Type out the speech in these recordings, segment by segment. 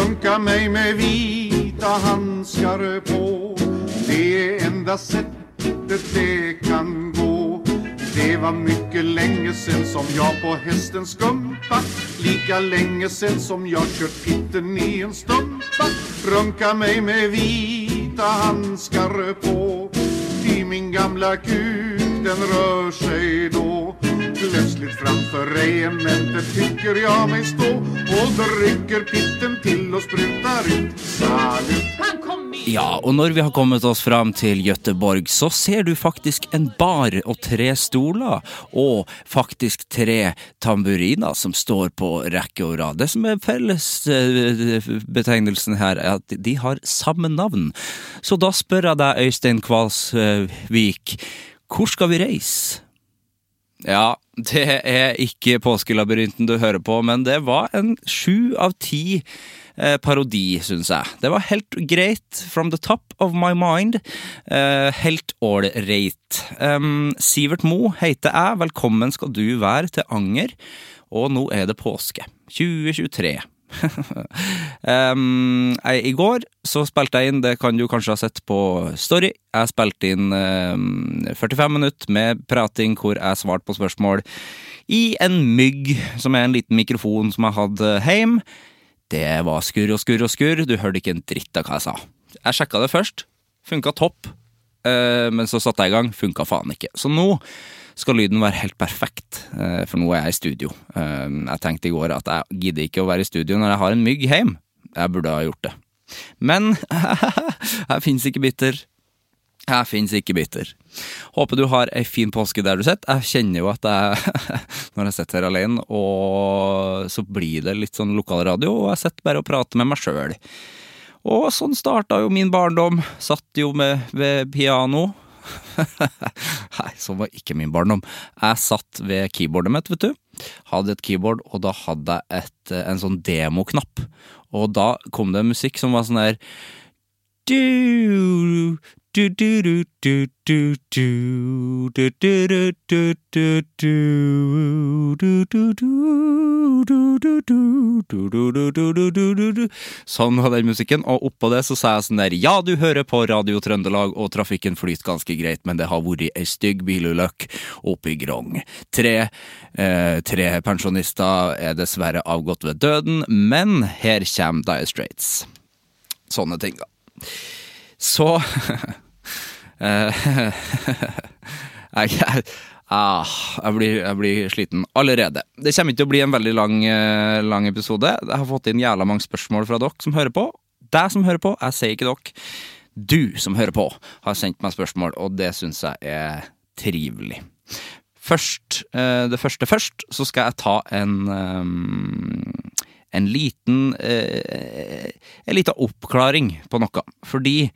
Runka mig med vita handskar på. Det är enda sättet det kan gå. Det var mycket länge sen som jag på hästen skumpa. Lika länge sen som jag kört pitten i en stumpa. Runka mig med vita handskar på. Ty min gamla kuk den rör sig då Plötsligt framför regementet tycker jag mig stå Och dricker pitten till och sprutar ut Salut Ja, og når vi har kommet oss fram til Gøteborg, så ser du faktisk en bar og tre stoler, og faktisk tre tamburiner som står på rekke og rad. Det som er fellesbetegnelsen her, er at de har samme navn. Så da spør jeg deg, Øystein Kvalsvik, hvor skal vi reise? Ja, det er ikke Påskelabyrinten du hører på, men det var en sju av ti eh, parodi, syns jeg. Det var helt greit, from the top of my mind. Eh, helt ålreit. Um, Sivert Mo heter jeg, velkommen skal du være til Anger. Og nå er det påske. 2023. um, jeg, I går så spilte jeg inn, det kan du kanskje ha sett på Story, jeg spilte inn um, 45 minutter med prating hvor jeg svarte på spørsmål i en mygg, som er en liten mikrofon som jeg hadde hjemme. Det var skurr og skurr og skurr, du hørte ikke en dritt av hva jeg sa. Jeg sjekka det først, funka topp, uh, men så satte jeg i gang, funka faen ikke. Så nå skal lyden være helt perfekt, uh, for nå er jeg i studio. Uh, jeg tenkte i går at jeg gidder ikke å være i studio når jeg har en mygg hjemme. Jeg burde ha gjort det. Men jeg fins ikke bitter. Jeg fins ikke bitter. Håper du har ei fin påske der du sitter. Jeg kjenner jo at jeg, når jeg sitter her alene, og så blir det litt sånn lokalradio, og jeg sitter bare og prater med meg sjøl. Og sånn starta jo min barndom. Satt jo med, ved piano. Nei, sånn var ikke min barndom. Jeg satt ved keyboardet mitt, vet du. Hadde et keyboard, og da hadde jeg et, en sånn demoknapp. Og da kom det musikk som var sånn der du, Sånn var den musikken, og oppå det så sa jeg sånn der Ja, du hører på Radio Trøndelag, og trafikken flyter ganske greit, men det har vært ei stygg bilulykke oppe i Grong. Tre, eh, tre pensjonister er dessverre avgått ved døden, men her kommer Dire Straits. Sånne ting, da. Så eh, jeg, ah, jeg, blir, jeg blir sliten allerede. Det kommer ikke til å bli en veldig lang, eh, lang episode. Jeg har fått inn jævla mange spørsmål fra dere som hører på. Deg som hører på, jeg sier ikke dere. Du som hører på, har sendt meg spørsmål, og det syns jeg er trivelig. Først, eh, det første først, så skal jeg ta en en liten eh, En liten oppklaring på noe. Fordi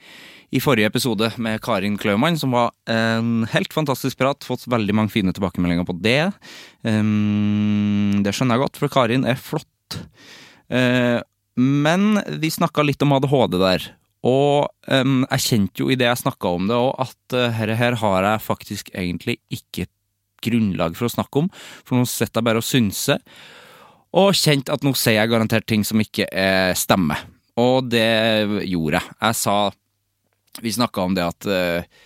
i forrige episode med Karin Kløvmann, som var en helt fantastisk prat, fått veldig mange fine tilbakemeldinger på det. Um, det skjønner jeg godt, for Karin er flott. Uh, men vi snakka litt om ADHD der. Og um, jeg kjente jo i det jeg snakka om det òg, at uh, her, her har jeg faktisk egentlig ikke grunnlag for å snakke om, for nå sitter jeg bare og synser. Og kjente at nå sier jeg garantert ting som ikke eh, stemmer. Og det gjorde jeg. Jeg sa Vi snakka om det at eh,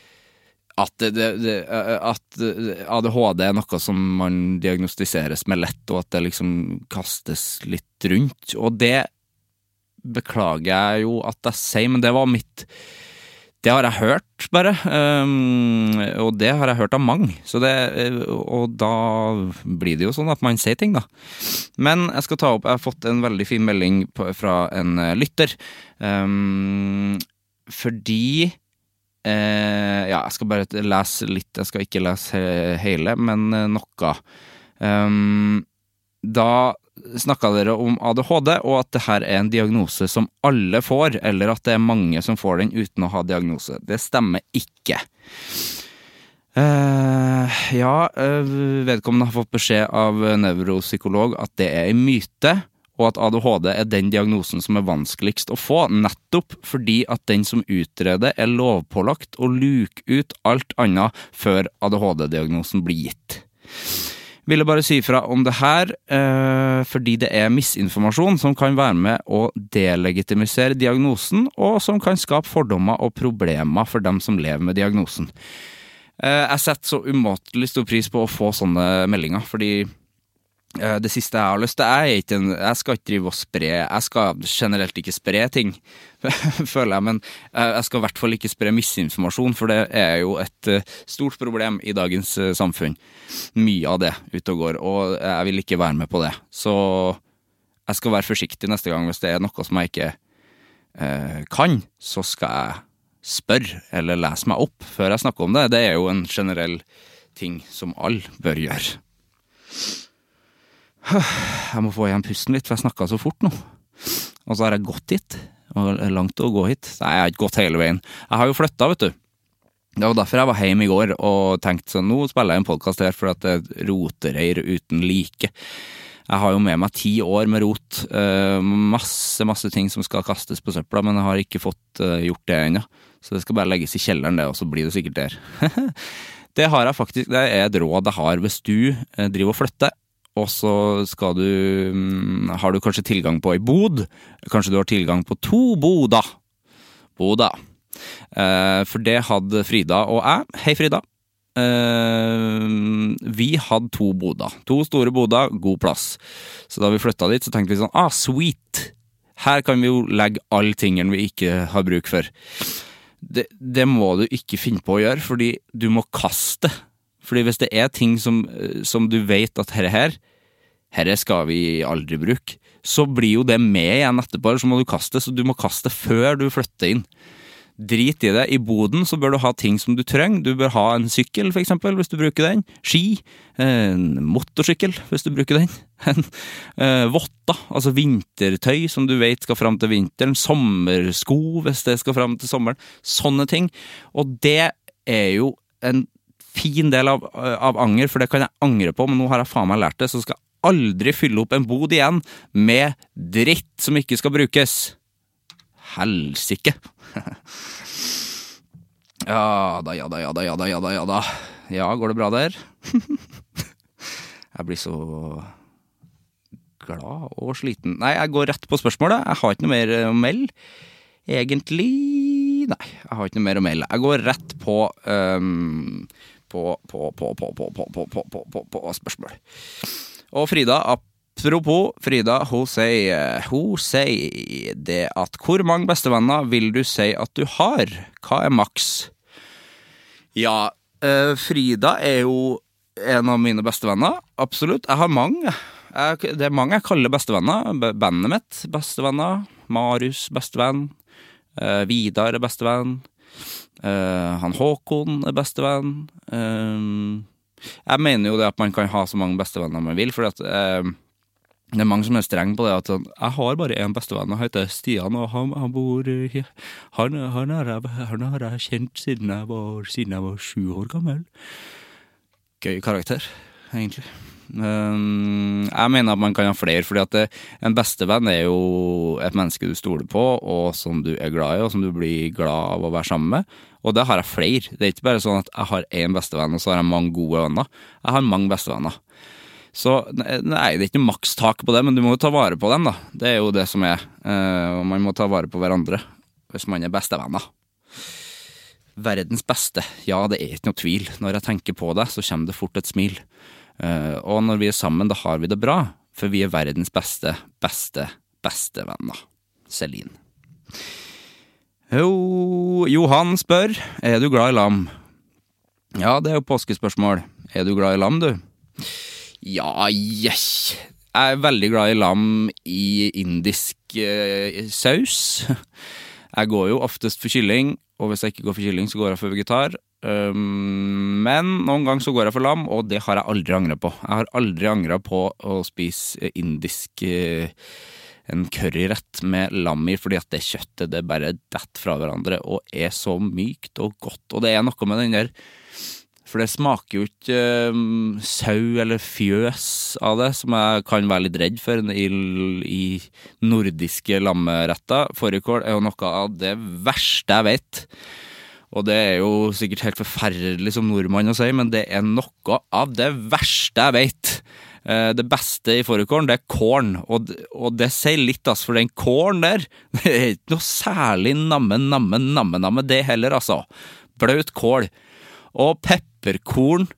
at, det, det, at ADHD er noe som man diagnostiseres med lett, og at det liksom kastes litt rundt. Og det beklager jeg jo at jeg sier, men det var mitt Det har jeg hørt, bare. Um, og det har jeg hørt av mange. Det, og da blir det jo sånn at man sier ting, da. Men jeg skal ta opp Jeg har fått en veldig fin melding på, fra en lytter. Um, fordi uh, ja, jeg skal bare lese litt, jeg skal ikke lese hele, men eh, noe. Um, da snakka dere om ADHD, og at det her er en diagnose som alle får, eller at det er mange som får den uten å ha diagnose. Det stemmer ikke. Uh, ja, uh, vedkommende har fått beskjed av nevropsykolog at det er en myte og at ADHD er den diagnosen som er vanskeligst å få, nettopp fordi at den som utreder er lovpålagt å luke ut alt annet før ADHD-diagnosen blir gitt. Ville bare si fra om det her, eh, fordi det er misinformasjon som kan være med å delegitimisere diagnosen, og som kan skape fordommer og problemer for dem som lever med diagnosen. Eh, jeg setter så umåtelig stor pris på å få sånne meldinger, fordi det siste jeg har lyst til, ikke en Jeg skal ikke drive og spre Jeg skal generelt ikke spre ting, føler jeg, men eh, jeg skal i hvert fall ikke spre misinformasjon, for det er jo et eh, stort problem i dagens samfunn. Mye av det ute og går, og jeg vil ikke være med på det. Så jeg skal være forsiktig neste gang hvis det er noe som jeg ikke eh, kan, så skal jeg spørre eller lese meg opp før jeg snakker om det. Det er jo en generell ting som alle bør gjøre. Jeg må få igjen pusten litt, for jeg snakka så fort nå. Og så har jeg gått hit. Og langt å gå hit. Nei, jeg har ikke gått hele veien. Jeg har jo flytta, vet du. Det var derfor jeg var hjemme i går og tenkte sånn, nå spiller jeg en podkast her for at det er rotereir uten like. Jeg har jo med meg ti år med rot. Uh, masse, masse ting som skal kastes på søpla, men jeg har ikke fått uh, gjort det ennå. Så det skal bare legges i kjelleren, det, og så blir det sikkert der. det har jeg faktisk, det er et råd jeg har hvis du uh, driver og flytter og så skal du mm, Har du kanskje tilgang på ei bod? Kanskje du har tilgang på to boder? Boda. Eh, for det hadde Frida og jeg. Hei, Frida. Eh, vi hadde to boder. To store boder, god plass. Så da vi flytta dit, så tenkte vi sånn ah, sweet! Her kan vi jo legge alle tingene vi ikke har bruk for. Det, det må du ikke finne på å gjøre, fordi du må kaste fordi hvis det er ting som, eh, som du vet at herre her, herre skal vi aldri bruke, så blir jo det med igjen etterpå, eller så må du kaste, så du må kaste før du flytter inn. Drit i det. I boden så bør du ha ting som du trenger. Du bør ha en sykkel, for eksempel, hvis du bruker den. Ski. En motorsykkel, hvis du bruker den. En eh, votter, altså vintertøy som du vet skal fram til vinteren. Sommersko, hvis det skal fram til sommeren. Sånne ting. Og det er jo en fin del av, av, anger, for det kan jeg angre på, men nå har jeg faen meg lært det, så skal jeg aldri fylle opp en bod igjen med dritt som ikke skal brukes. Helsike. ja da, ja da, ja da, ja da, ja da, ja da. Ja, går det bra der? jeg blir så glad og sliten. Nei, jeg går rett på spørsmålet. Jeg har ikke noe mer å melde. Egentlig Nei, jeg har ikke noe mer å melde. Jeg går rett på um, på, på, på, på, spørsmål. Og Frida, apropos Frida, hun sier, hun sier det at hvor mange bestevenner vil du si at du har? Hva er maks? Ja, Frida er jo en av mine bestevenner. Absolutt. Jeg har mange. Det er mange jeg kaller bestevenner. Bandet mitt bestevenner. Marius bestevenn. Vidar er bestevenn. Uh, han Håkon er bestevenn. Uh, jeg mener jo det at man kan ha så mange bestevenner man vil, for uh, det er mange som er strenge på det at sånn, jeg har bare én bestevenn, han heter Stian, og han, han bor han, han, har jeg, han, har jeg, kjent siden jeg var, siden jeg var sju år gammel. Gøy karakter, egentlig. Um, jeg mener at man kan ha flere, fordi at det, en bestevenn er jo et menneske du stoler på, og som du er glad i, og som du blir glad av å være sammen med. Og det har jeg flere. Det er ikke bare sånn at jeg har én bestevenn, og så har jeg mange gode venner. Jeg har mange bestevenner. Så nei, det er ikke makstak på det, men du må jo ta vare på dem, da. Det er jo det som er. Uh, og man må ta vare på hverandre hvis man er bestevenner. Verdens beste. Ja, det er ikke noe tvil. Når jeg tenker på det, så kommer det fort et smil. Uh, og når vi er sammen, da har vi det bra. For vi er verdens beste, beste, bestevenner. Celine. Jo, Johan spør er du glad i lam. Ja, det er jo påskespørsmål. Er du glad i lam, du? Ja, yes. Jeg er veldig glad i lam i indisk eh, saus. Jeg går jo oftest for kylling, og hvis jeg ikke går for kylling, så går jeg for vegetar. Um, men noen ganger så går jeg for lam, og det har jeg aldri angra på. Jeg har aldri angra på å spise indisk uh, en curryrett med lam i, fordi at det kjøttet det bare detter fra hverandre og er så mykt og godt. Og det er noe med den der For det smaker jo ikke um, sau eller fjøs av det, som jeg kan være litt redd for i, i nordiske lammeretter. Fårikål er jo noe av det verste jeg vet. Og det er jo sikkert helt forferdelig som nordmann å si, men det er noe av det verste jeg vet. Det beste i fårikålen, det er kålen, og, og, det sier litt, altså, for den kålen der, det er ikke noe særlig namme, namme, namme, namme, det heller, altså. Blaut kål. Og pepperkorn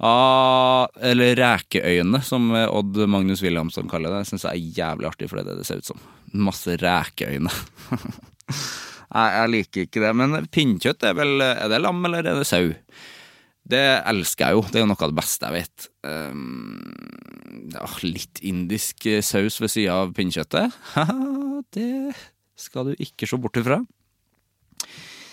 av Eller rekeøyne, som Odd Magnus Williamson kaller det. Syns jeg er jævlig artig, for det er det det ser ut som. Masse rekeøyne. Nei, jeg liker ikke det. Men pinnekjøtt er vel Er det lam, eller er det sau? Det elsker jeg jo. Det er jo noe av det beste jeg vet. Um, ja, litt indisk saus ved sida av pinnekjøttet. det skal du ikke se bort ifra.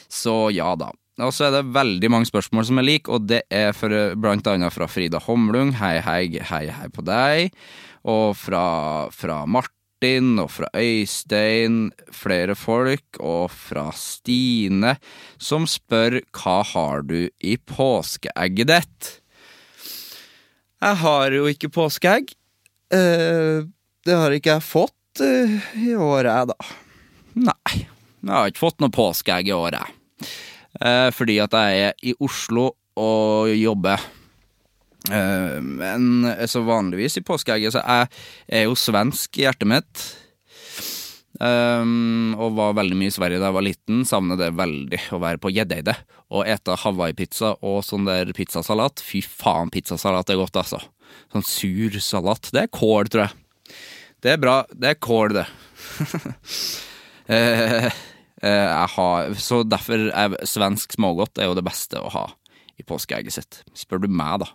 Så ja da. Og så er det veldig mange spørsmål som er like, og det er for, blant annet fra Frida Homlung. Hei, hei, hei, hei på deg. Og fra, fra Martin, og fra Øystein, flere folk, og fra Stine, som spør hva har du i påskeegget ditt? Jeg har jo ikke påskeegg. Uh, det har ikke jeg fått uh, i året, da. Nei, jeg har ikke fått noe påskeegg i året. Uh, fordi at jeg er i Oslo og jobber. Men så vanligvis i påskeegget, så jeg er jo svensk i hjertet mitt. Um, og var veldig mye i Sverige da jeg var liten. Savner det veldig å være på Gjeddeide og ete Hawaii-pizza og sånn der pizzasalat. Fy faen, pizzasalat er godt, altså. Sånn sur salat. Det er kål, tror jeg. Det er bra. Det er kål, det. uh, uh, har, så derfor er svensk smågodt er jo det beste å ha i påskeegget sitt. Spør du meg, da.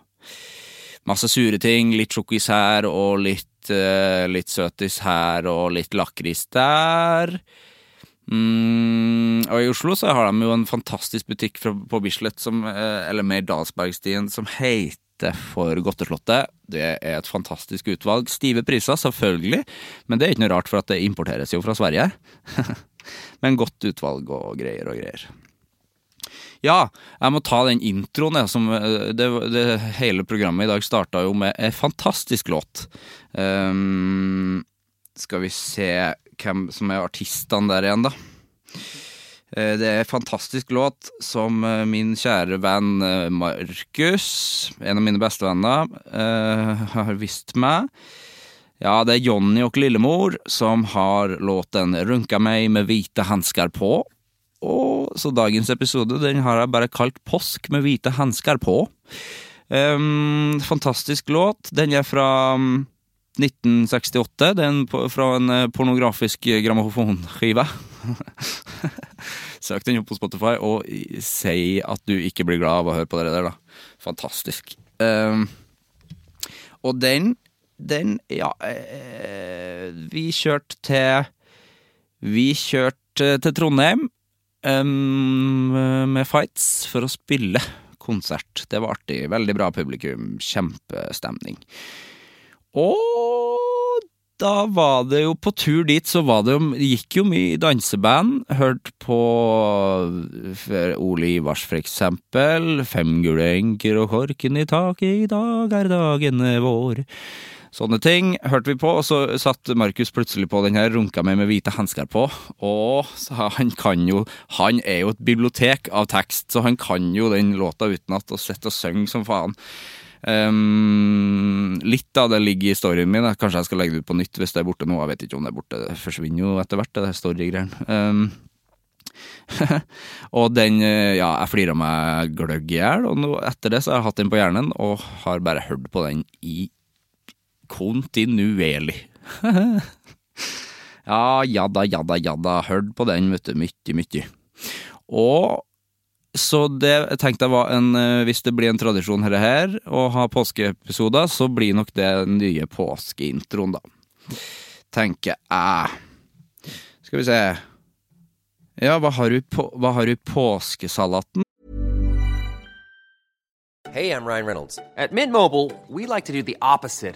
Masse sure ting, litt sjokkis her og litt, uh, litt søtis her og litt lakris der. Mm, og i Oslo så har de jo en fantastisk butikk på Bislett, som, eller mer Dalsbergstien, som heter for Godteslottet. Det er et fantastisk utvalg. Stive priser, selvfølgelig, men det er ikke noe rart, for at det importeres jo fra Sverige. Men godt utvalg og greier og greier. Ja, jeg må ta den introen, jeg, som det, det, Hele programmet i dag starta jo med en fantastisk låt. Um, skal vi se hvem som er artistene der igjen, da. Det er en fantastisk låt som min kjære venn Markus, en av mine bestevenner, har vist meg. Ja, det er Jonny og Lillemor som har låten 'Runka meg med hvite hansker på'. Og så dagens episode den har jeg bare kalt 'Påsk med hvite hansker på'. Um, fantastisk låt. Den er fra 1968. Den er fra en pornografisk grammofonskive. Søk den opp på Spotify, og si at du ikke blir glad av å høre på det der, da. Fantastisk. Um, og den den Ja, eh, vi kjørte til Vi kjørte til Trondheim um, med Fights for å spille konsert. Det var artig. Veldig bra publikum. Kjempestemning. Og da var det jo på tur dit, så var det jo Gikk jo mye danseband. Hørte på Ole Ivars, for eksempel. Fem gule enker og korken i taket, i dag er dagene vår. Sånne ting hørte vi på, og så satt Markus plutselig på den her, runka meg med hvite hansker på. Og han kan jo Han er jo et bibliotek av tekst, så han kan jo den låta utenat og sitter og synger som faen. Um, litt av det ligger i storyen min. Kanskje jeg skal legge det ut på nytt hvis det er borte nå. Jeg vet ikke om det er borte. Det forsvinner jo etter hvert, det der storygreiene. Um, og den eh, Ja, jeg flira meg gløgg i hjel, og nå, etter det så har jeg hatt den på hjernen og har bare hørt på den i kontinuerlig. ja, jada, jada, jada Hørt på den, vet du. Mye, mye. Og så det tenkte jeg var en eh, Hvis det blir en tradisjon her, her å ha påskeepisoder, så blir nok det den nye påskeintroen, da. Tenker jeg. Skal vi se. Ja, hva har du på, hva har du påskesalaten? Hey, I'm Ryan Reynolds. At Mint Mobile, we like to do the opposite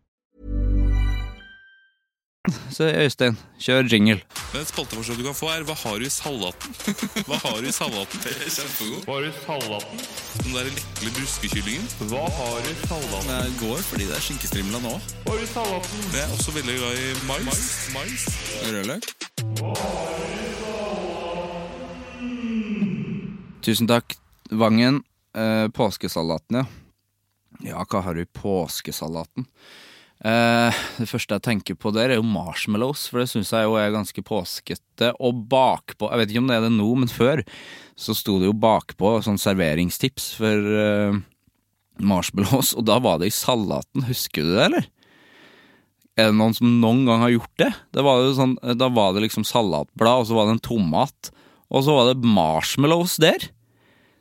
Så Øystein, kjør jingle. Men spalteforslag du kan få er Hva har du i salaten? Hva har du i salaten? Det er kjempegod. Hva har du i salaten? Den der lekle bruskekyllingen. Hva har du i salaten? Jeg går fordi det er skinkestrimla nå. Hva har du i salaten? Jeg er også veldig glad i mais. mais. Rødløk. Tusen takk, Vangen. Eh, påskesalaten, ja. Ja, hva har du i påskesalaten? Eh, det første jeg tenker på der, er jo marshmallows, for det syns jeg jo er ganske påskete. Og bakpå, jeg vet ikke om det er det nå, men før så sto det jo bakpå sånn serveringstips for eh, marshmallows, og da var det i salaten. Husker du det, eller? Er det noen som noen gang har gjort det? det var jo sånn, da var det liksom salatblad, og så var det en tomat, og så var det marshmallows der.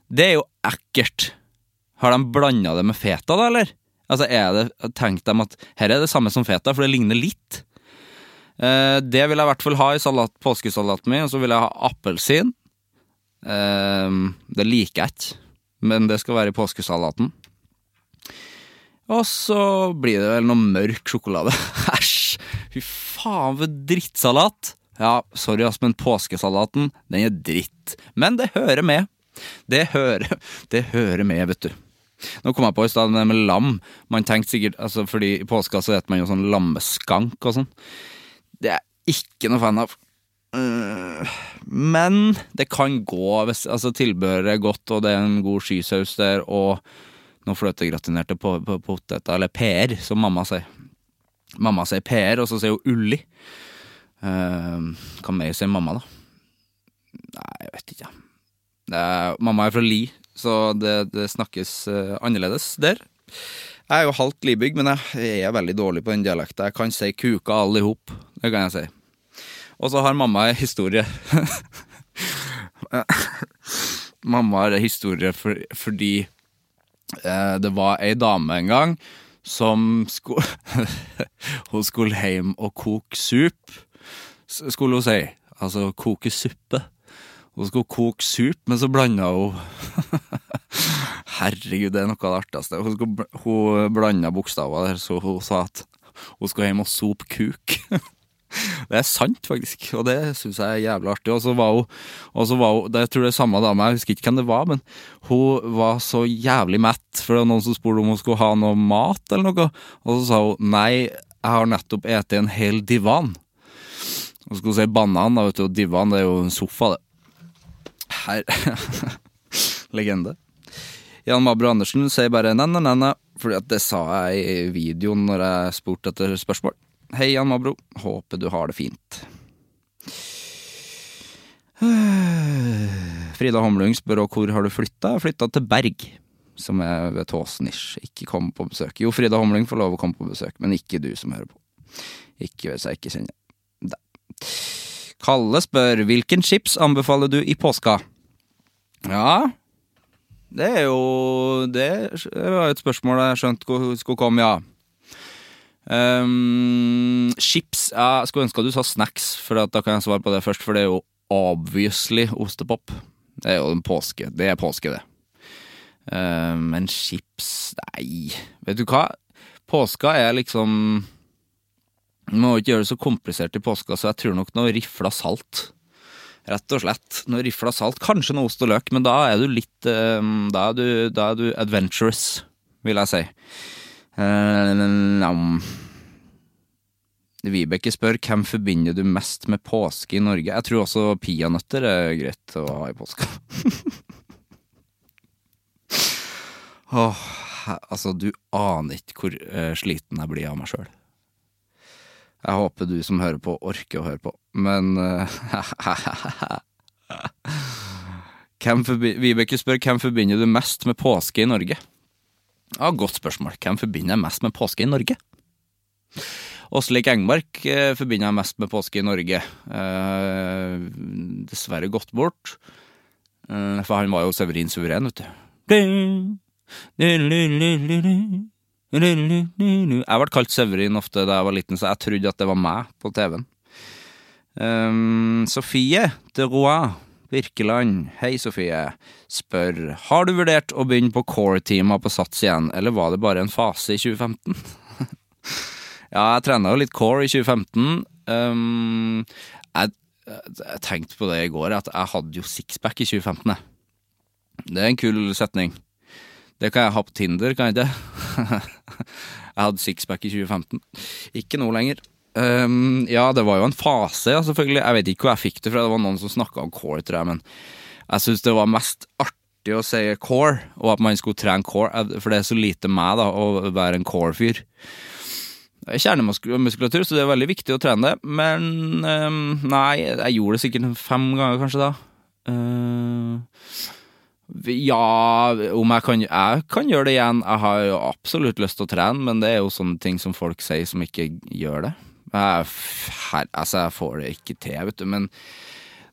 Det er jo ekkelt. Har de blanda det med feta, da, eller? Altså, er det, Tenk dem at her er det samme som feta, for det ligner litt. Eh, det vil jeg i hvert fall ha i salat, påskesalaten min, og så vil jeg ha appelsin. Eh, det liker jeg ikke, men det skal være i påskesalaten. Og så blir det vel noe mørk sjokolade. Æsj! Fy faen, for drittsalat! Ja, sorry, ass, men påskesalaten, den er dritt. Men det hører med. Det hører, det hører med, vet du. Nå kom jeg på i stad det med lam. Man tenkte sikkert, altså fordi I påska så spiser man jo sånn lammeskank og sånn. Det er ikke noe fan av. Øh, Men det kan gå hvis altså tilbehøret er godt, og det er en god skysaus der, og noen fløtegratinerte po- po- poteter, eller PR, som mamma sier. Mamma sier PR, og så sier hun Ulli. Uh, hva mer sier mamma, da? Nei, jeg vet ikke. Det er, mamma er fra Li, så det, det snakkes eh, annerledes der. Jeg er jo halvt libygg, men jeg er veldig dårlig på den dialekten. Jeg kan si kuka alle i hop. Det kan jeg si. Og så har mamma ei historie. mamma har ei historie for, fordi eh, det var ei dame en gang som skulle Hun skulle hjem og koke sup, skulle hun si. Altså koke suppe. Hun skulle koke sup, men så blanda hun Herregud, det er noe av det artigste. Hun, skulle, hun blanda bokstaver der, så hun sa at hun skulle hjem og sope kuk. Det er sant, faktisk, og det syns jeg er jævlig artig. Og så var hun, og så var hun Jeg tror det er samme dame, jeg husker ikke hvem det var, men hun var så jævlig mett, for det var noen som spurte om hun skulle ha noe mat eller noe, og så sa hun nei, jeg har nettopp spist en hel divan. Og så skal hun si banan, da, vet du, og divan, det er jo en sofa, det. Her Legende. Jan Mabro Andersen sier bare næ-næ-næ, fordi at det sa jeg i videoen når jeg spurte etter spørsmål. Hei, Jan Mabro. Håper du har det fint. Frida Homlung spør òg hvor har du flytta? Flytta til Berg, som er ved Tåsnisj. Ikke kom på besøk. Jo, Frida Homlung får lov å komme på besøk, men ikke du som hører på. Ikke hvis jeg ikke kjenner. Kalle spør hvilken chips anbefaler du i påska? Ja, det er jo Det var et spørsmål jeg skjønte skulle komme, ja. Um, chips Jeg skulle ønske at du sa snacks, for da kan jeg svare på det først. For det er jo obviously ostepop. Det er jo en påske. Det er påske, det. Um, men chips Nei, vet du hva? Påska er liksom må ikke gjøre det så komplisert i påska, så jeg tror nok noe rifla salt. Rett og slett. Noe rifla salt. Kanskje noe ost og løk, men da er du litt um, da, er du, da er du adventurous, vil jeg si. Um. Vibeke spør hvem forbinder du mest med påske i Norge. Jeg tror også peanøtter er greit å ha i påska. Åh, altså, du aner ikke hvor uh, sliten jeg blir av meg sjøl. Jeg håper du som hører på, orker å høre på, men uh, Vibeke spør hvem forbinder du mest med påske i Norge? Ja, Godt spørsmål. Hvem forbinder jeg mest med påske i Norge? Åslik Engmark eh, forbinder jeg mest med påske i Norge. Eh, dessverre gått bort. Eh, for han var jo Severin suveren, vet du. Jeg ble kalt Severin ofte da jeg var liten, så jeg trodde at det var meg på TV-en. Um, Sofie de Roy Birkeland, hei Sofie, spør har du vurdert å begynne på core-teama på Sats igjen, eller var det bare en fase i 2015? ja, jeg trena jo litt core i 2015. Um, jeg, jeg, tenkte på det i går, at jeg hadde jo sixpack i 2015. Det er en kul setning. Det kan jeg ha på Tinder, kan jeg ikke? jeg hadde sixpack i 2015. Ikke nå lenger. Um, ja, det var jo en fase, ja, selvfølgelig. Jeg vet ikke hvor jeg fikk det fra. Det var noen som snakka om core, tror jeg. Men jeg syns det var mest artig å si core, og at man skulle trene core. For det er så lite meg, da, å være en core-fyr. Kjernemuskulatur, så det er veldig viktig å trene det. Men um, nei, jeg gjorde det sikkert fem ganger, kanskje, da. Uh, ja, om jeg kan Jeg kan gjøre det igjen. Jeg har jo absolutt lyst til å trene, men det er jo sånne ting som folk sier som ikke gjør det. Jeg, her, altså, jeg får det ikke til, vet du. Men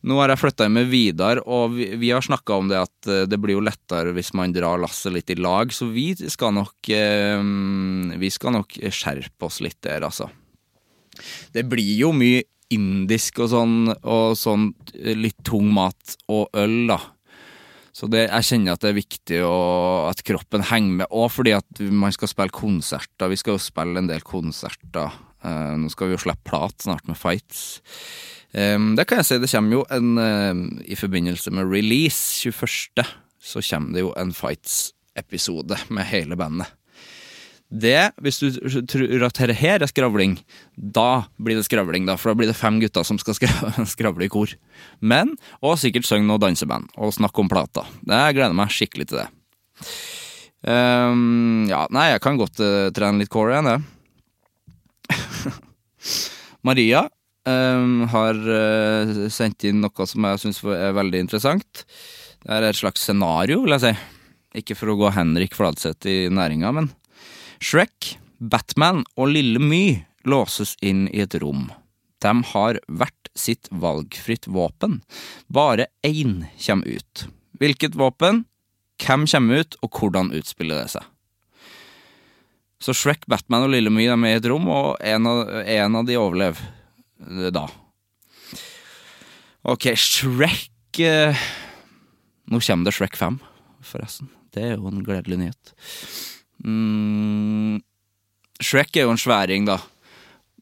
nå har jeg flytta inn med Vidar, og vi, vi har snakka om det at eh, det blir jo lettere hvis man drar lasset litt i lag, så vi skal nok eh, Vi skal nok skjerpe oss litt der, altså. Det blir jo mye indisk og sånn, og sånn litt tung mat og øl, da. Så det, jeg kjenner at det er viktig å, at kroppen henger med, òg, fordi at man skal spille konserter. Vi skal jo spille en del konserter Uh, nå skal vi jo slippe plat snart med fights. Um, det kan jeg si, det kommer jo en uh, I forbindelse med release 21., så kommer det jo en fights-episode med hele bandet. Det, hvis du tror at dette her er skravling, da blir det skravling, da, for da blir det fem gutter som skal skravle i kor. Men, og sikkert synge noe danseband, og snakke om plata. Jeg gleder meg skikkelig til det. Um, ja, nei, jeg kan godt uh, trene litt core igjen, det. Maria um, har uh, sendt inn noe som jeg syns er veldig interessant. Det er et slags scenario, vil jeg si. Ikke for å gå Henrik Fladseth i næringa, men Shrek, Batman og Lille My låses inn i et rom. De har hvert sitt valgfritt våpen. Bare én kommer ut. Hvilket våpen, hvem kommer ut, og hvordan utspiller det seg? Så Shrek, Batman og Lille My er med i et rom, og en av, en av de overlever eh, da. Ok, Shrek eh, Nå kommer det Shrek 5, forresten. Det er jo en gledelig nyhet. Mm, Shrek er jo en sværing, da.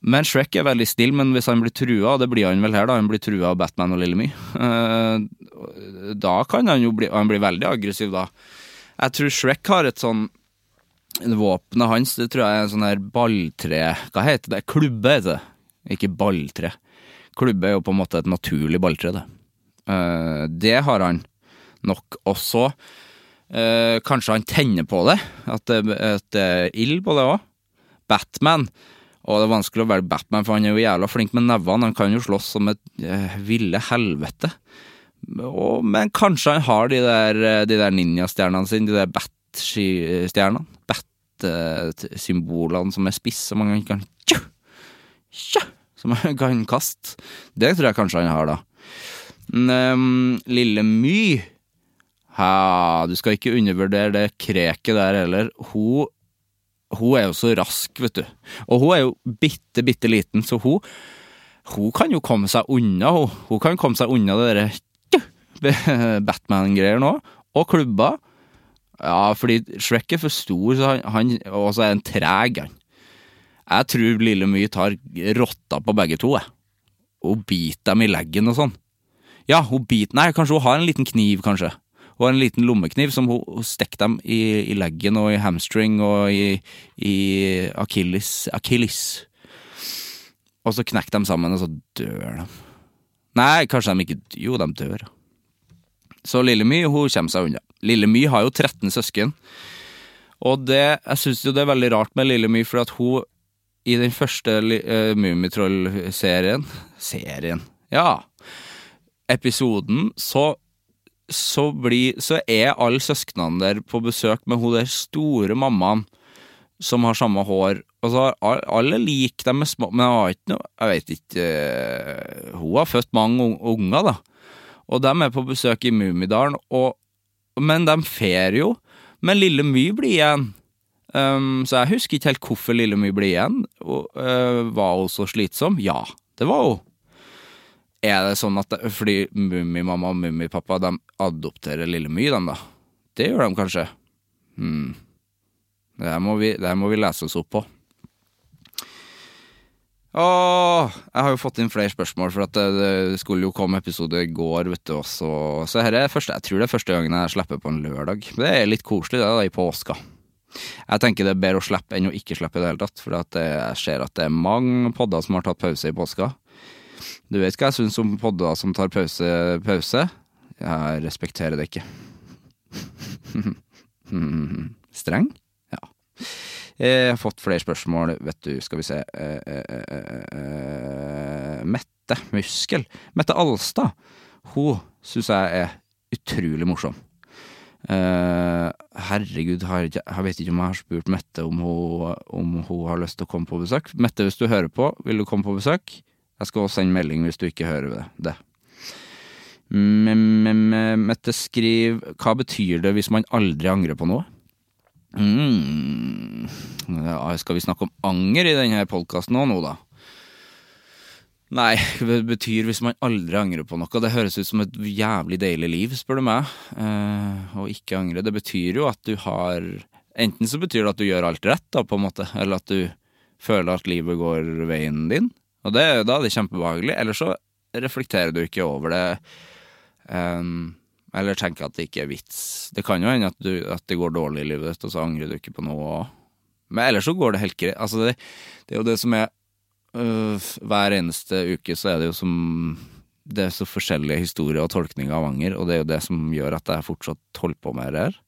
Men Shrek er veldig snill, men hvis han blir trua, det blir han vel her, da, han blir trua av Batman og Lille My, eh, da kan han jo bli Han blir veldig aggressiv, da. Jeg tror Shrek har et sånn Våpenet hans det tror jeg er en sånn her balltre Hva heter det? Klubbe heter det. Ikke balltre. Klubbe er jo på en måte et naturlig balltre, det. Eh, det har han nok også. Eh, kanskje han tenner på det, at det, at det er ild på det òg. Batman. Og det er vanskelig å velge Batman, for han er jo jævla flink med nevene. Han kan jo slåss som et eh, ville helvete. Og, men kanskje han har de der, eh, de der ninjastjernene sine, de der bat-stjernene. Bat-symbolene som er spisse, som han kan tju, tju, Som han kan kaste. Det tror jeg kanskje han har, da. Um, Lille My ha, Du skal ikke undervurdere det kreket der heller. Hun hun er jo så rask, vet du. Og hun er jo bitte, bitte liten, så hun Hun kan jo komme seg unna, hun. Hun kan komme seg unna det derre Batman-greier nå. Og klubba. Ja, fordi Shrek er for stor, så han og så er han treg, han. Jeg tror Lille My tar rotta på begge to, jeg. Hun biter dem i leggen og sånn. Ja, hun biter Nei, kanskje hun har en liten kniv, kanskje og en liten lommekniv som hun, stakk dem i, i, leggen og i hamstring og i, i Achilles, Achilles. Og så knekker de sammen, og så dør de. Nei, kanskje de ikke Jo, de dør. Så Lille My hun kommer seg unna. Lille My har jo 13 søsken. Og det, jeg syns jo det er veldig rart med Lille My, for at hun i den første uh, Mummitroll-serien Serien, ja. Episoden, så så, blir, så er alle søsknene der på besøk med hun der store mammaen som har samme hår. Altså, alle liker dem med små Men jeg har ikke noe Jeg vet ikke uh, Hun har født mange unger, da. Og de er på besøk i Mummidalen, Men de fer jo. Men Lille My blir igjen. Um, så jeg husker ikke helt hvorfor Lille My blir igjen. Og, uh, var hun så slitsom? Ja, det var hun. Er det sånn at det, Fordi Mummimamma og Mummipappa de adopterer Lille My, dem da? Det gjør de kanskje? Hmm. Det her må må vi lese oss opp på. Åh, jeg har jo fått inn flere spørsmål, for det, det skulle jo komme episode i går, vet du, også. Så her er første, jeg tror det er første gangen jeg slipper på en lørdag. Det er litt koselig, det, da, i påska. Jeg tenker det er bedre å slippe enn å ikke slippe i det hele tatt, for jeg ser at det er mange podder som har tatt pause i påska. Du vet hva jeg syns om podda som tar pause, pause? Jeg respekterer det ikke. Streng? Ja. Jeg har fått flere spørsmål, vet du, skal vi se eh, eh, eh, Mette Muskel. Mette Alstad. Hun syns jeg er utrolig morsom. Herregud, jeg vet ikke om jeg har spurt Mette om hun, om hun, har lyst til å komme på besøk. Mette, hvis du hører på, vil du komme på besøk? Jeg skal også sende melding hvis du ikke hører det. Mette skriver Hva betyr det hvis man aldri angrer på noe? Mm. Skal vi snakke om anger i denne podkasten òg nå, da? Nei, det betyr hvis man aldri angrer på noe. Det høres ut som et jævlig deilig liv, spør du meg. Eh, å ikke angre. Det betyr jo at du har Enten så betyr det at du gjør alt rett, da, på en måte, eller at du føler at livet går veien din. Og det, da er det kjempebehagelig. Eller så reflekterer du ikke over det. Um, eller tenker at det ikke er vits. Det kan jo hende at, du, at, det går dårlig i livet ditt, og så angrer du ikke på noe. Men ellers så går det helt greit. Altså, det, det, er jo det som er øh, Hver eneste uke så er det jo som Det er så forskjellige historier og tolkninger av anger, og det er jo det som gjør at jeg fortsatt holder på med det her.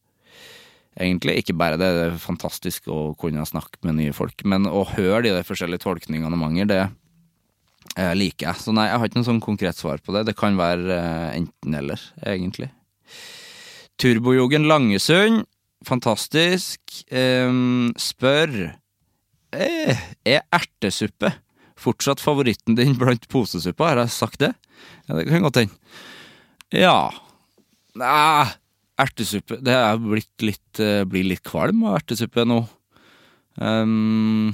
Egentlig ikke bare det, det er fantastisk å kunne snakke med nye folk, men å høre de forskjellige tolkningene av anger, det liker jeg. Så nei, jeg har ikke noe sånn konkret svar på det. Det kan være eh, enten-eller, egentlig. Turbojogen Langesund, fantastisk. Um, spør eh, Er ertesuppe fortsatt favoritten din blant posesuppa? Har jeg sagt det? Ja, det kan godt hende. Ja Nei, ertesuppe Det er blitt litt, uh, blir litt kvalm av ertesuppe nå. Um,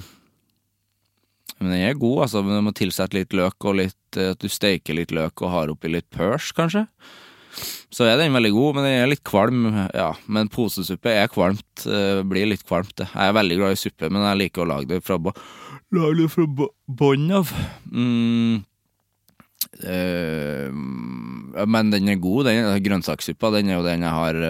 men den er god, altså. Men du må tilsette litt løk og litt At du steiker litt løk og har oppi litt pørs, kanskje. Så er den veldig god, men den er litt kvalm. Ja, men posesuppe er kvalmt. Blir litt kvalmt, det. Jeg er veldig glad i suppe, men jeg liker å lage det fra, lage det fra bånn av. Mm. Uh, men den er god, den grønnsakssuppa. Den er jo den jeg har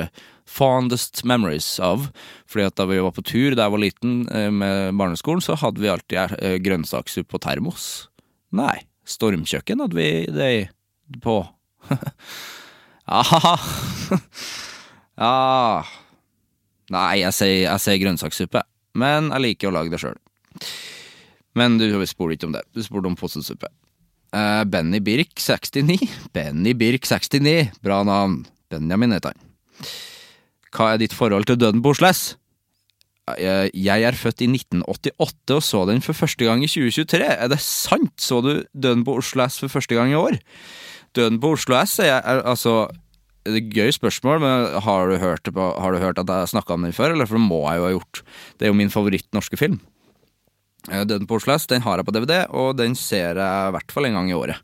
fondest memories av. Fordi at da vi var på tur da jeg var liten uh, med barneskolen, så hadde vi alltid grønnsakssuppe på termos. Nei, Stormkjøkken hadde vi det på. Aha. Ja Nei, jeg sier grønnsakssuppe, men jeg liker å lage det sjøl. Men du spurte ikke om det, du spurte om potetsuppe. Uh, Benny Birk 69. Benny Birk 69, bra navn. Benjamin heter han. Hva er ditt forhold til Døden på Osles? Jeg jeg er født i 1988 og så den for første gang i 2023. Er det sant? Så du Døden på Oslo S for første gang i år? Døden på Oslo S er, er altså det er et gøy spørsmål, men har du hørt, har du hørt at jeg snakka om den før? Eller for det må jeg jo ha gjort. Det er jo min favoritt norske film. Eh, Døden på Oslo S den har jeg på DVD, og den ser jeg i hvert fall en gang i året.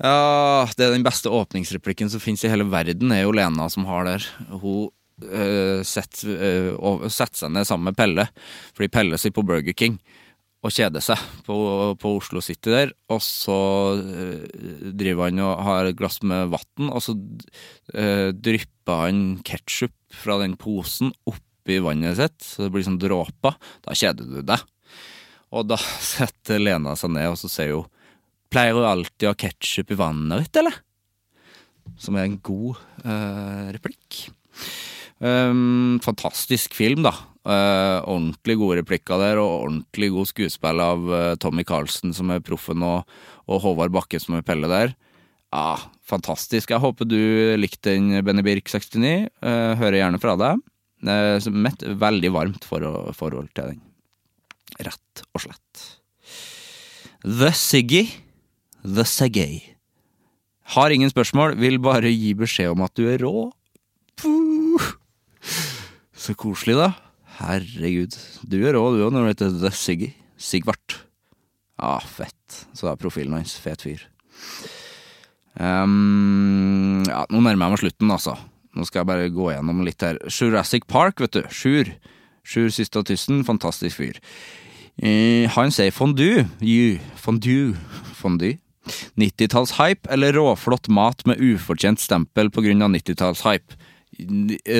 Ja, det er den beste åpningsreplikken som finnes i hele verden, er jo Lena som har der. Hun øh, setter, øh, og- setter seg ned sammen med Pelle, fordi Pelle sitter på Burger King og kjeder seg på, på Oslo City der, og så øh, driver han og har et glass med vann, og så øh, drypper han ketsjup fra den posen oppi vannet sitt, så det blir sånn dråper. Da kjeder du deg. Og da setter Lena seg ned, og så sier hun Pleier du alltid å ha ketsjup i vannet ditt, eller? Som er en god uh, replikk. Um, fantastisk film, da. Uh, ordentlig gode replikker der, og ordentlig god skuespill av uh, Tommy Carlsen, som er proffen, og, og Håvard Bakke, som er Pelle der. Ja, fantastisk. Jeg håper du likte den, Benny Birk 69. Eh, hører gjerne fra deg. Mitt veldig varmt for, forhold til den. Rett og slett. The Siggy. The Segay. Har ingen spørsmål, vil bare gi beskjed om at du er rå. Puh. Så koselig, da. Herregud. Du er rå, du òg, når du heter The Siggy. Sigvart. Ja, fett. Så er profilen hans. Fet fyr. Um, ja, nå nærmer jeg meg slutten, altså. Nå skal jeg bare gå gjennom litt her. Jurassic Park, vet du. Sjur. Sjur av tusen Fantastisk fyr. Uh, han sier fondue. You. Fondue. Fondue. 90-tallshype eller råflott mat med ufortjent stempel av 90-tallshype?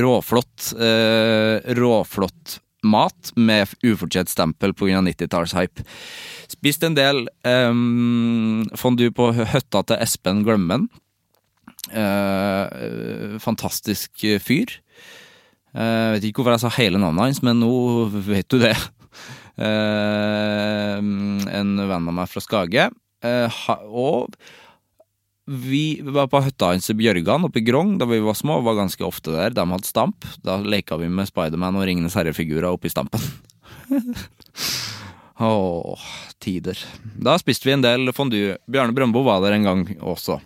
Råflott eh, Råflott mat med ufortjent stempel av 90-tallshype. Spist en del eh, fondue på høtta til Espen Glømmen. Eh, fantastisk fyr. Eh, vet ikke hvorfor jeg sa hele navnet hans, men nå vet du det. Eh, en venn av meg fra Skage. Eh, og vi var på hytta hans i Bjørgan oppe i Grong da vi var små, var ganske ofte der. De hadde stamp. Da leka vi med Spiderman og Ringenes herre-figurer oppi stampen. Åh, tider. Da spiste vi en del fondue. Bjarne Brøndbo var der en gang også.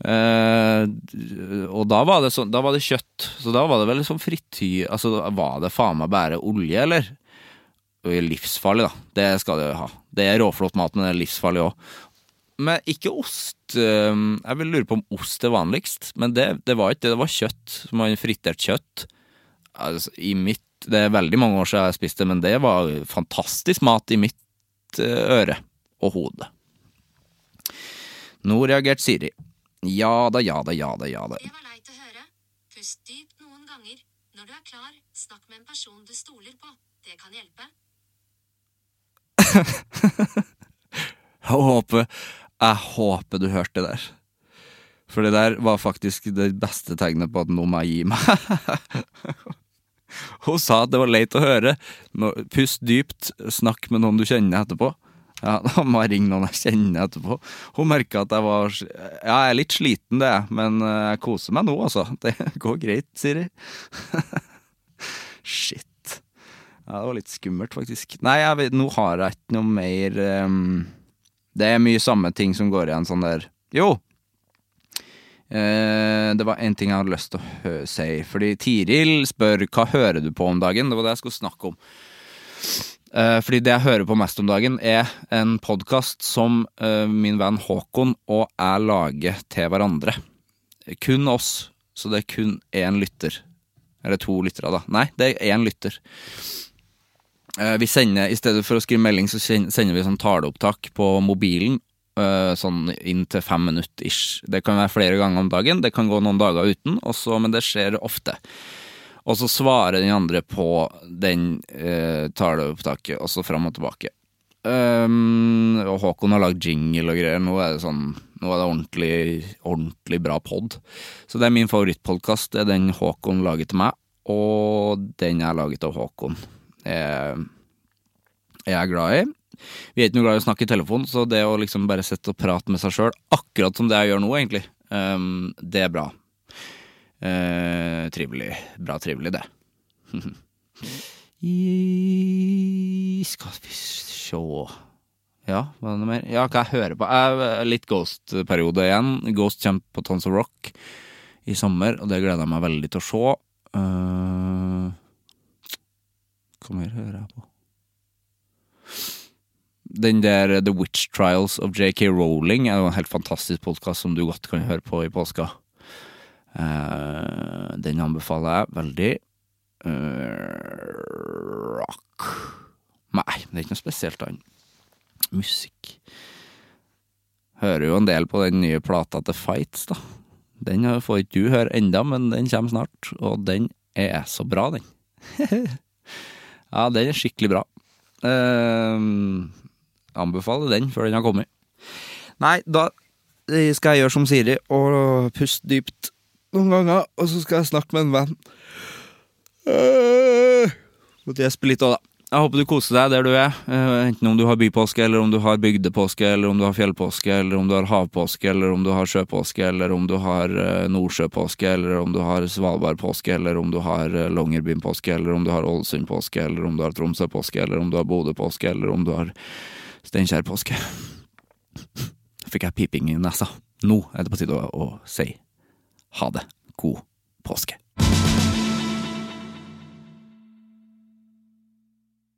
Eh, og da var, sånn, da var det kjøtt, så da var det vel sånn frityr Altså, var det faen meg bare olje, eller? Er livsfarlig, da. Det skal det ha. Det er råflott mat, men det er livsfarlig òg. Men ikke ost. eh, Jeg vil lure på om ost er vanligst, men det, det var ikke det. Det var kjøtt. Var fritert kjøtt. Altså, i mitt Det er veldig mange år siden jeg spiste det, men det var fantastisk mat i mitt eh, øre og hode. Nå reagerte Siri. Ja da, ja da, ja da, ja da. Det var leit å høre. Pust dypt noen ganger. Når du er klar, snakk med en person du stoler på. Det kan hjelpe. Jeg håper, jeg håper du hørte det der. For det der var faktisk det beste tegnet på at nå må jeg gi meg. Hun sa at det var leit å høre. Pust dypt, snakk med noen du kjenner etterpå. Ja, Da må jeg ringe noen jeg kjenner etterpå. Hun merka at jeg var Ja, jeg er litt sliten, det, men eh, jeg koser meg nå, altså. Det går greit, Siri. Shit. Ja, det var litt skummelt, faktisk. Nei, vet, nå har jeg ikke noe mer um, Det er mye samme ting som går igjen sånn der Jo! Uh, det var en ting jeg hadde lyst til å si. Fordi Tiril spør hva hører du på om dagen. Det var det jeg skulle snakke om. Uh, fordi det jeg hører på mest om dagen, er en podkast som uh, min venn Håkon og jeg lager til hverandre. Kun oss. Så det er kun én lytter. Eller to lyttere, da. Nei, det er én lytter. Eh, Vi sender, I stedet for å skrive melding, så sender vi sånn taleopptak på mobilen. eh, Sånn inntil fem minutter ish. Det kan være flere ganger om dagen, det kan gå noen dager uten, også, men det skjer ofte. Og så svarer den andre på den eh, taleopptaket, og så fram og tilbake. Um, og Håkon har lagd jingle og greier. Nå er det sånn Nå er det ordentlig, ordentlig bra pod. Så det er min favorittpodkast. Det er den Håkon lager til meg, og den jeg har laget av Håkon. Jeg, jeg er glad i. Vi er ikke noe glad i å snakke i telefon, så det å liksom bare sette og prate med seg sjøl, akkurat som det jeg gjør nå, egentlig, um, det er bra. Uh, trivelig. Bra trivelig, det. I, skal vi sjå Ja, hva er det mer? Ja, hva jeg hører på? Jeg er litt Ghost-periode igjen. Ghost kommer på Tons of Rock i sommer, og det gleder jeg meg veldig til å se. Uh, hva hører jeg på? Den der The Witch Trials of JK Rowling er jo en helt fantastisk podkast som du godt kan høre på i påska. Uh, den anbefaler jeg veldig. Uh, rock Nei, det er ikke noe spesielt annet. Musikk Hører jo en del på den nye plata til Fights, da. Den får ikke du høre enda, men den kommer snart, og den er så bra, den. ja, den er skikkelig bra. Uh, anbefaler den før den har kommet. Nei, da skal jeg gjøre som Siri og puste dypt noen ganger, og så skal jeg snakke med en venn. Uh, Måtte gjespe litt òg, da. Jeg håper du koser deg der du er, uh, enten om du har bypåske, eller om du har bygdepåske, eller om du har fjellpåske, eller om du har havpåske, eller om du har sjøpåske, eller om du har uh, nordsjøpåske, eller om du har svalbardpåske, eller om du har uh, Longyearbyen-påske, eller om du har Ålesund-påske, eller om du har Tromsø-påske, eller om du har Bodø-påske, eller om du har Steinkjer-påske. Fikk jeg piping i nesa. Nå er det på tide å si ha det. God påske.